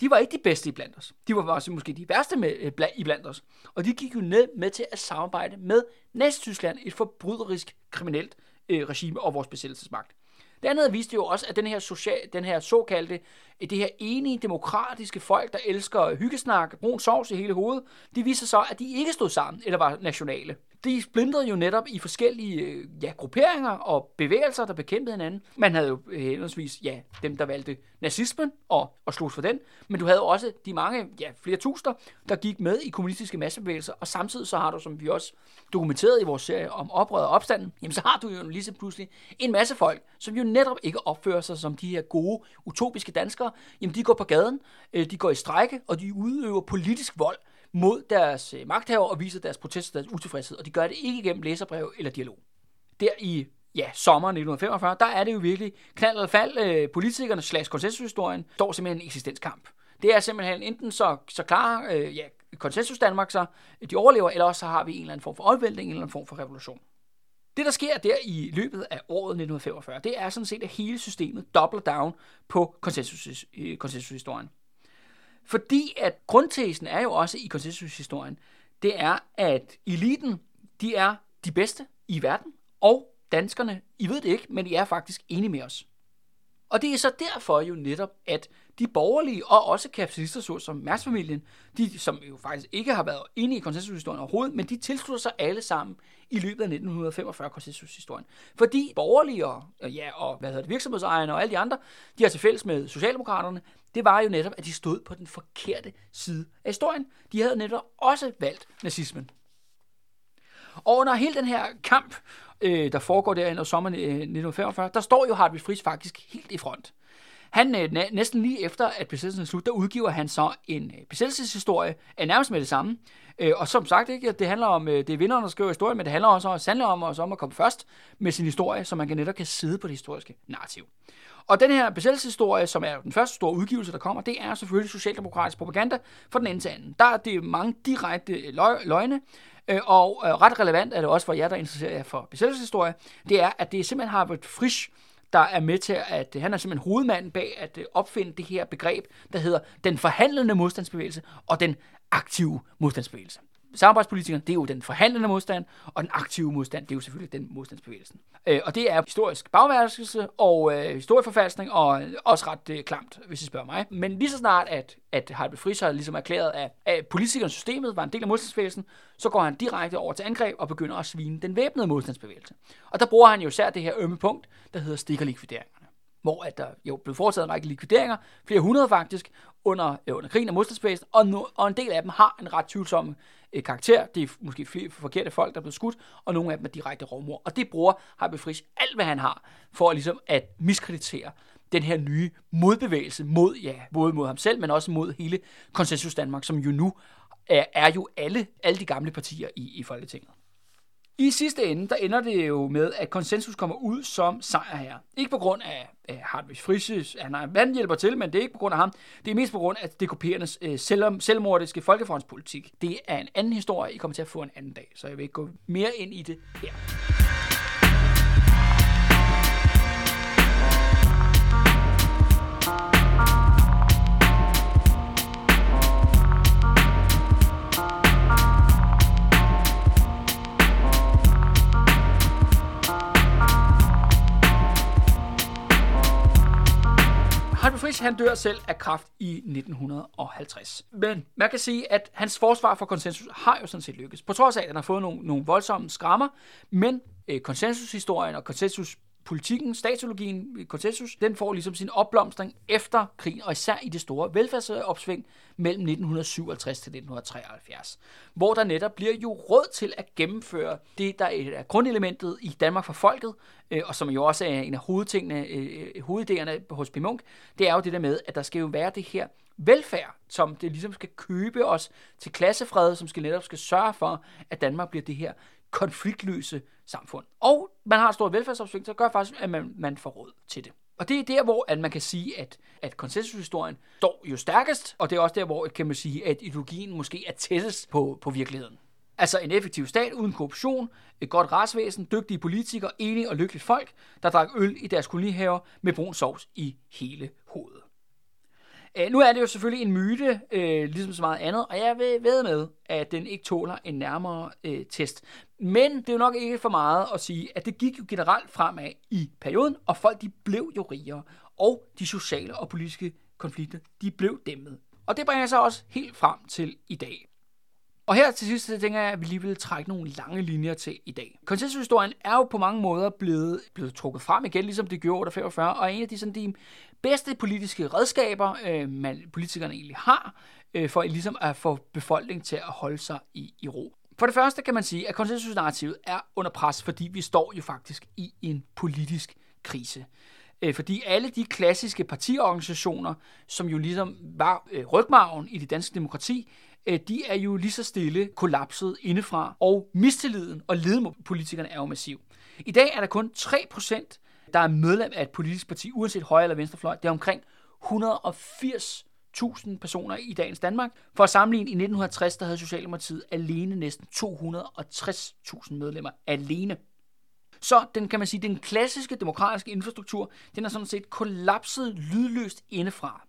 [SPEAKER 1] de var ikke de bedste i blandt os. De var også måske de værste med, øh, i blandt os. Og de gik jo ned med til at samarbejde med Nazi-Tyskland, et forbryderisk kriminelt øh, regime og vores besættelsesmagt. Det andet viste jo også, at den her, social, den her såkaldte, øh, det her enige demokratiske folk, der elsker hyggesnak, brun sovs i hele hovedet, de viser så, at de ikke stod sammen eller var nationale de splindrede jo netop i forskellige øh, ja, grupperinger og bevægelser, der bekæmpede hinanden. Man havde jo øh, henholdsvis ja, dem, der valgte nazismen og, og slogs for den, men du havde også de mange, ja, flere tusinder, der gik med i kommunistiske massebevægelser, og samtidig så har du, som vi også dokumenteret i vores serie om oprøret og opstanden, jamen så har du jo lige så pludselig en masse folk, som jo netop ikke opfører sig som de her gode, utopiske danskere. Jamen de går på gaden, øh, de går i strække, og de udøver politisk vold mod deres øh, magthaver og viser deres protest og deres utilfredshed, og de gør det ikke gennem læserbrev eller dialog. Der i ja, sommeren 1945, der er det jo virkelig knald eller fald. Øh, politikerne slags konsensushistorien står simpelthen en eksistenskamp. Det er simpelthen enten så, så klar, øh, ja, konsensus Danmark, så de overlever, eller også så har vi en eller anden form for opvældning, en eller anden form for revolution. Det, der sker der i løbet af året 1945, det er sådan set, at hele systemet doubler down på konsensus, øh, konsensushistorien. Fordi at grundtesen er jo også i konsensushistorien, det er, at eliten, de er de bedste i verden, og danskerne, I ved det ikke, men I er faktisk enige med os. Og det er så derfor jo netop, at de borgerlige og også kapitalister, så som de, som jo faktisk ikke har været inde i konsensushistorien overhovedet, men de tilslutter sig alle sammen i løbet af 1945 konsensushistorien. Fordi borgerlige og, ja, og hvad hedder det, virksomhedsejerne og alle de andre, de har til fælles med Socialdemokraterne, det var jo netop, at de stod på den forkerte side af historien. De havde netop også valgt nazismen. Og under hele den her kamp, øh, der foregår der i sommeren øh, 1945, der står jo Hartwig Fris faktisk helt i front. Han, øh, næsten lige efter, at besættelsen er slut, der udgiver han så en øh, besættelseshistorie, er nærmest med det samme. Øh, og som sagt, ikke, det handler om, øh, det er vinderen, der skriver historien, men det handler også sandelig om, også om at komme først med sin historie, så man kan netop kan sidde på det historiske narrativ. Og den her besættelseshistorie, som er den første store udgivelse, der kommer, det er selvfølgelig socialdemokratisk propaganda fra den ene til anden. Der er det mange direkte løgne, Øh, og øh, ret relevant er det også for jer, der interesserer jer for besættelseshistorie, det er, at det simpelthen har været frisk der er med til at, øh, han er simpelthen hovedmanden bag at opfinde det her begreb, der hedder den forhandlende modstandsbevægelse og den aktive modstandsbevægelse samarbejdspolitikerne, det er jo den forhandlende modstand, og den aktive modstand, det er jo selvfølgelig den modstandsbevægelsen. Øh, og det er historisk bagværkelse og øh, historieforfalskning, og øh, også ret øh, klamt, hvis I spørger mig. Men lige så snart, at, at Harald Friis har ligesom erklæret, at, at politikernes systemet var en del af modstandsbevægelsen, så går han direkte over til angreb og begynder at svine den væbnede modstandsbevægelse. Og der bruger han jo især det her ømme punkt, der hedder stikkerlikvideringer hvor at der jo blev foretaget en række likvideringer, flere hundrede faktisk, under, øh, under krigen af modstandsbevægelsen, og, no, og en del af dem har en ret tvivlsom øh, karakter. Det er måske flere forkerte folk, der er blevet skudt, og nogle af dem er direkte rovmor. Og det bruger Harpe Frisch alt, hvad han har, for ligesom at miskreditere den her nye modbevægelse mod, ja, både mod ham selv, men også mod hele konsensus Danmark, som jo nu er, er jo alle, alle de gamle partier i, i Folketinget. I sidste ende, der ender det jo med, at konsensus kommer ud som sejrherre. Ikke på grund af, øh, Hartwig Frisches, han har en hjælper til, men det er ikke på grund af ham. Det er mest på grund af DKP'ernes øh, selv, selvmordiske folkefrontspolitik. Det er en anden historie, I kommer til at få en anden dag, så jeg vil ikke gå mere ind i det her. Frisch han dør selv af kraft i 1950. Men man kan sige, at hans forsvar for konsensus har jo sådan set lykkes. På trods af, at han har fået nogle, nogle voldsomme skrammer, men øh, konsensushistorien og konsensus politikken, statologien, konsensus, den får ligesom sin opblomstring efter krigen, og især i det store velfærdsopsving mellem 1957 til 1973, hvor der netop bliver jo råd til at gennemføre det, der er grundelementet i Danmark for folket, øh, og som jo også er en af hovedtingene, øh, øh, hovedidéerne hos Bimunk, det er jo det der med, at der skal jo være det her velfærd, som det ligesom skal købe os til klassefred, som skal netop skal sørge for, at Danmark bliver det her konfliktløse samfund. Og man har et stort velfærdsopsving, så gør faktisk, at man, man får råd til det. Og det er der, hvor at man kan sige, at, at konsensushistorien står jo stærkest, og det er også der, hvor kan man sige, at ideologien måske er tættest på, på virkeligheden. Altså en effektiv stat uden korruption, et godt retsvæsen, dygtige politikere, enige og lykkelige folk, der drak øl i deres kolonihaver med brun sovs i hele hovedet. Øh, nu er det jo selvfølgelig en myte, øh, ligesom så meget andet, og jeg vil ved med, at den ikke tåler en nærmere øh, test. Men det er jo nok ikke for meget at sige, at det gik jo generelt fremad i perioden, og folk de blev jo rigere, og de sociale og politiske konflikter, de blev dæmmet. Og det bringer sig også helt frem til i dag. Og her til sidst, så tænker jeg, at vi lige vil trække nogle lange linjer til i dag. Konsensushistorien er jo på mange måder blevet, blevet trukket frem igen, ligesom det gjorde 45, og en af de, sådan, de bedste politiske redskaber, øh, man, politikerne egentlig har, øh, for ligesom at få befolkningen til at holde sig i, i ro. For det første kan man sige, at konsensusnarrativet er under pres, fordi vi står jo faktisk i en politisk krise. Øh, fordi alle de klassiske partiorganisationer, som jo ligesom var øh, rygmarven i det danske demokrati, øh, de er jo lige så stille kollapset indefra, og mistilliden og leden mod politikerne er jo massiv. I dag er der kun 3% der er medlem af et politisk parti, uanset højre eller venstrefløj. Det er omkring 180.000 personer i dagens Danmark. For at sammenligne, i 1960 der havde Socialdemokratiet alene næsten 260.000 medlemmer alene. Så den kan man sige, den klassiske demokratiske infrastruktur, den er sådan set kollapset lydløst indefra.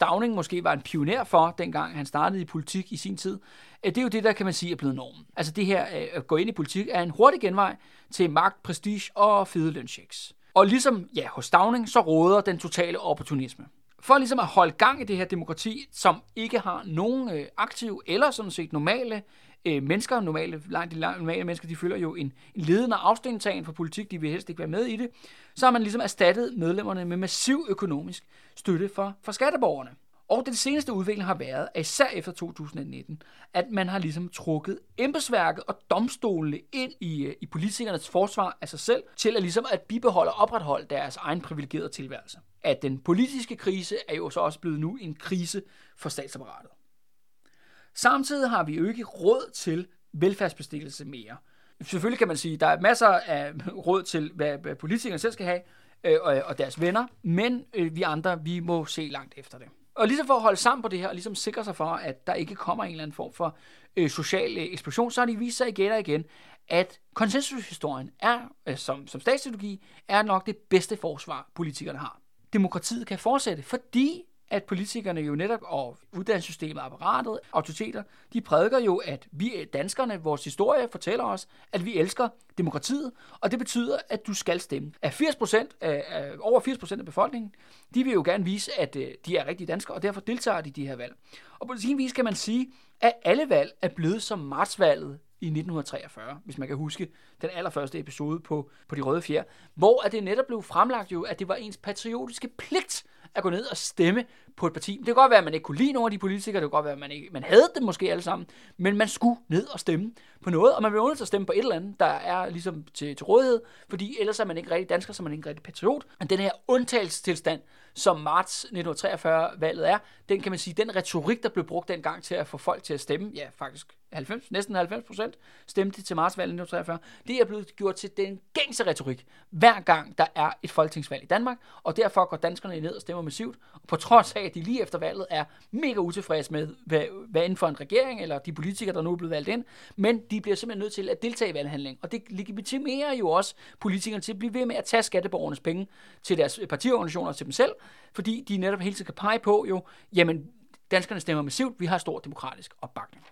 [SPEAKER 1] Downing måske var en pioner for, dengang han startede i politik i sin tid, øh, det er jo det, der kan man sige er blevet normen. Altså det her øh, at gå ind i politik er en hurtig genvej til magt, prestige og fede lønchecks. Og ligesom ja, hos Downing, så råder den totale opportunisme. For ligesom at holde gang i det her demokrati, som ikke har nogen øh, aktive eller sådan set normale øh, mennesker, normale, langt de normale mennesker, de følger jo en, en ledende afstandtagen for politik, de vil helst ikke være med i det, så har man ligesom erstattet medlemmerne med massiv økonomisk støtte for, for skatteborgerne. Og den seneste udvikling har været, at især efter 2019, at man har ligesom trukket embedsværket og domstolene ind i, øh, i politikernes forsvar af sig selv, til at ligesom at bibeholde og opretholde deres egen privilegerede tilværelse. At den politiske krise er jo så også blevet nu en krise for statsapparatet. Samtidig har vi jo ikke råd til velfærdsbestikkelse mere. Selvfølgelig kan man sige, at der er masser af råd til, hvad politikerne selv skal have, øh, og deres venner, men øh, vi andre, vi må se langt efter det. Og ligesom for at holde sammen på det her, og ligesom sikre sig for, at der ikke kommer en eller anden form for øh, social øh, eksplosion, så har de vist sig igen og igen, at konsensushistorien er, øh, som, som statsideologi, er nok det bedste forsvar, politikerne har. Demokratiet kan fortsætte, fordi at politikerne jo netop, og uddannelsessystemet, apparatet, autoriteter, de prædiker jo, at vi danskerne, vores historie fortæller os, at vi elsker demokratiet, og det betyder, at du skal stemme. At 80 procent, af, over 80 procent af befolkningen, de vil jo gerne vise, at øh, de er rigtige danskere, og derfor deltager de i de her valg. Og på sin vis kan man sige, at alle valg er blevet som martsvalget i 1943, hvis man kan huske den allerførste episode på, på De Røde Fjer, hvor at det netop blev fremlagt jo, at det var ens patriotiske pligt at gå ned og stemme på et parti. Det kan godt være, at man ikke kunne lide nogle af de politikere, det kan godt være, at man, ikke, man havde dem måske alle sammen, men man skulle ned og stemme på noget, og man blev nødt til at stemme på et eller andet, der er ligesom til, til rådighed, fordi ellers er man ikke rigtig dansker, så er man ikke rigtig patriot. Men den her undtagelsestilstand, som marts 1943-valget er, den kan man sige, den retorik, der blev brugt dengang til at få folk til at stemme, ja faktisk 90, næsten 90 procent stemte til martsvalget 1943, det er blevet gjort til den gængse retorik, hver gang der er et folketingsvalg i Danmark, og derfor går danskerne ned og stemmer massivt, og på trods af, at de lige efter valget er mega utilfredse med, hvad, hvad inden for en regering, eller de politikere, der nu er blevet valgt ind, men de bliver simpelthen nødt til at deltage i valghandling, og det legitimerer jo også politikerne til at blive ved med at tage skatteborgernes penge til deres partiorganisationer og til dem selv, fordi de netop hele tiden kan pege på jo, jamen danskerne stemmer massivt, vi har stor demokratisk opbakning.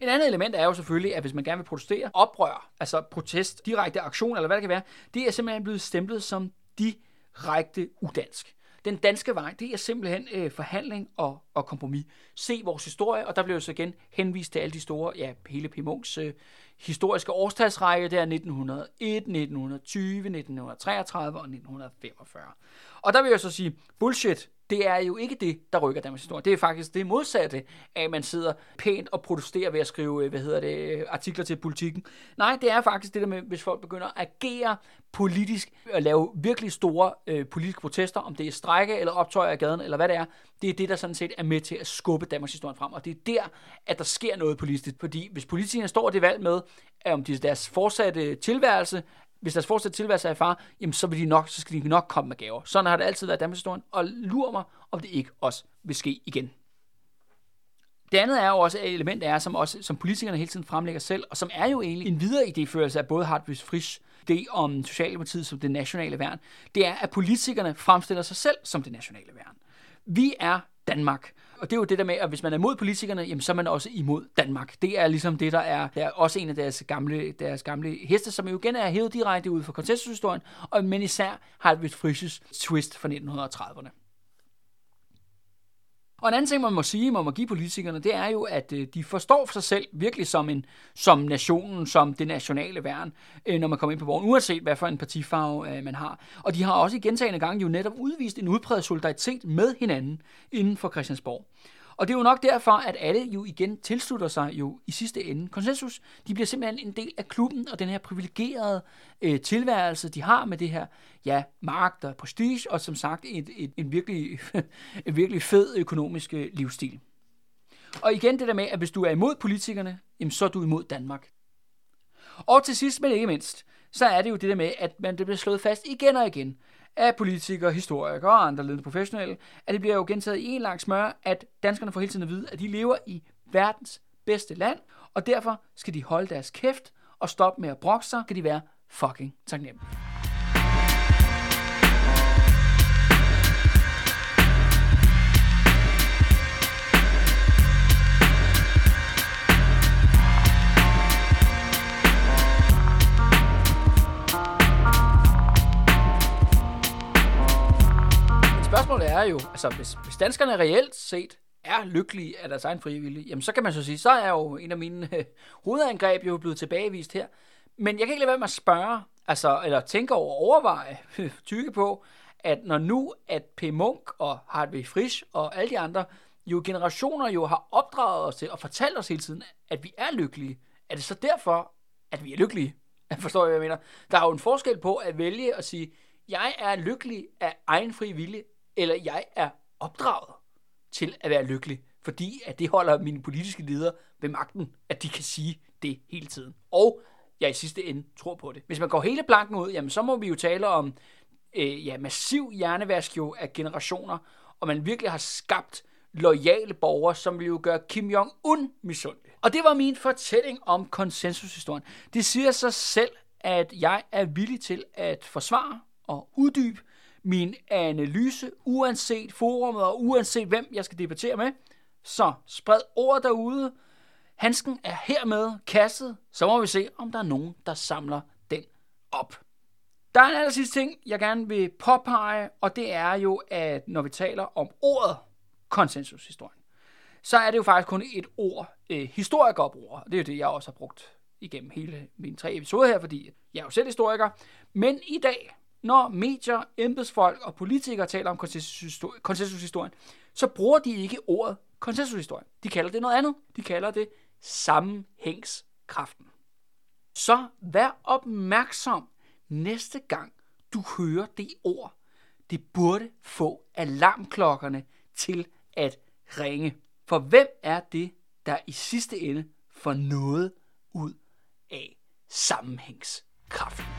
[SPEAKER 1] Et andet element er jo selvfølgelig, at hvis man gerne vil protestere, oprør, altså protest, direkte aktion eller hvad det kan være, det er simpelthen blevet stemplet som direkte udansk. Den danske vej, det er simpelthen øh, forhandling og, og kompromis. Se vores historie, og der bliver jo så igen henvist til alle de store, ja, hele P. Øh, historiske årstalsrække, der er 1901, 1920, 1933 og 1945. Og der vil jeg så sige, bullshit, det er jo ikke det, der rykker Danmarks historie. Det er faktisk det modsatte af, at man sidder pænt og protesterer ved at skrive, øh, hvad hedder det, øh, artikler til politikken. Nej, det er faktisk det der med, hvis folk begynder at agere politisk, og lave virkelig store øh, politiske protester, om det er strække eller optøjer af gaden, eller hvad det er, det er det, der sådan set er med til at skubbe Danmarks historie frem. Og det er der, at der sker noget politisk. Fordi hvis politikerne står det valg med, om de, deres fortsatte tilværelse hvis deres fortsatte tilværelse er i far, jamen så, vil de nok, så skal de nok komme med gaver. Sådan har det altid været i Danmarks historien, og lurer mig, om det ikke også vil ske igen. Det andet er jo også et element, er, som, også, som politikerne hele tiden fremlægger selv, og som er jo egentlig en videre idéførelse af både Hartwig Frisch det om Socialdemokratiet som det nationale værn, det er, at politikerne fremstiller sig selv som det nationale værn. Vi er Danmark. Og det er jo det der med, at hvis man er mod politikerne, jamen, så er man også imod Danmark. Det er ligesom det, der er, der er også en af deres gamle, deres gamle heste, som jo igen er hævet direkte ud fra konsensushistorien, og, men især har Frisches twist fra 1930'erne. Og en anden ting, man må sige, man må give politikerne, det er jo, at øh, de forstår for sig selv virkelig som, en, som nationen, som det nationale værn, øh, når man kommer ind på vognen, uanset hvad for en partifarve øh, man har. Og de har også i gentagende gange jo netop udvist en udpræget solidaritet med hinanden inden for Christiansborg. Og det er jo nok derfor, at alle jo igen tilslutter sig jo i sidste ende konsensus. De bliver simpelthen en del af klubben og den her privilegerede øh, tilværelse, de har med det her ja, magt og prestige, og som sagt et, et, en, virkelig, en virkelig fed økonomisk øh, livsstil. Og igen det der med, at hvis du er imod politikerne, jamen, så er du imod Danmark. Og til sidst, men ikke mindst, så er det jo det der med, at man det bliver slået fast igen og igen, af politikere, historikere og andre ledende professionelle, at det bliver jo gentaget i en lang smør, at danskerne får hele tiden at vide, at de lever i verdens bedste land, og derfor skal de holde deres kæft og stoppe med at brokke sig, kan de være fucking taknemmelige. Spørgsmålet er jo, altså hvis, hvis danskerne reelt set er lykkelige af deres egen frivillige, jamen så kan man så sige, så er jo en af mine øh, hovedangreb jo blevet tilbagevist her. Men jeg kan ikke lade være med at spørge, altså, eller tænke over, overveje, tykke på, at når nu, at P. Munk og Hartwig Frisch og alle de andre, jo generationer jo har opdraget os til og fortalt os hele tiden, at vi er lykkelige, er det så derfor, at vi er lykkelige? Jeg forstår, hvad jeg mener. Der er jo en forskel på at vælge at sige, jeg er lykkelig af egen fri vilje, eller jeg er opdraget til at være lykkelig, fordi at det holder mine politiske ledere ved magten, at de kan sige det hele tiden. Og jeg i sidste ende tror på det. Hvis man går hele planken ud, jamen så må vi jo tale om øh, ja, massiv hjernevask jo af generationer, og man virkelig har skabt lojale borgere, som vil jo gøre Kim Jong-un misundelig. Og det var min fortælling om konsensushistorien. Det siger sig selv, at jeg er villig til at forsvare og uddybe min analyse, uanset forumet og uanset hvem jeg skal debattere med. Så spred ord derude. Handsken er hermed kastet. så må vi se, om der er nogen, der samler den op. Der er en aller sidste ting, jeg gerne vil påpege, og det er jo, at når vi taler om ordet konsensushistorien, så er det jo faktisk kun et ord, øh, historiker historikerord. Det er jo det, jeg også har brugt igennem hele mine tre episoder her, fordi jeg er jo selv historiker. Men i dag, når medier, embedsfolk og politikere taler om konsensushistorien, så bruger de ikke ordet konsensushistorie. De kalder det noget andet. De kalder det sammenhængskraften. Så vær opmærksom næste gang, du hører det ord. Det burde få alarmklokkerne til at ringe. For hvem er det, der i sidste ende får noget ud af sammenhængskraften?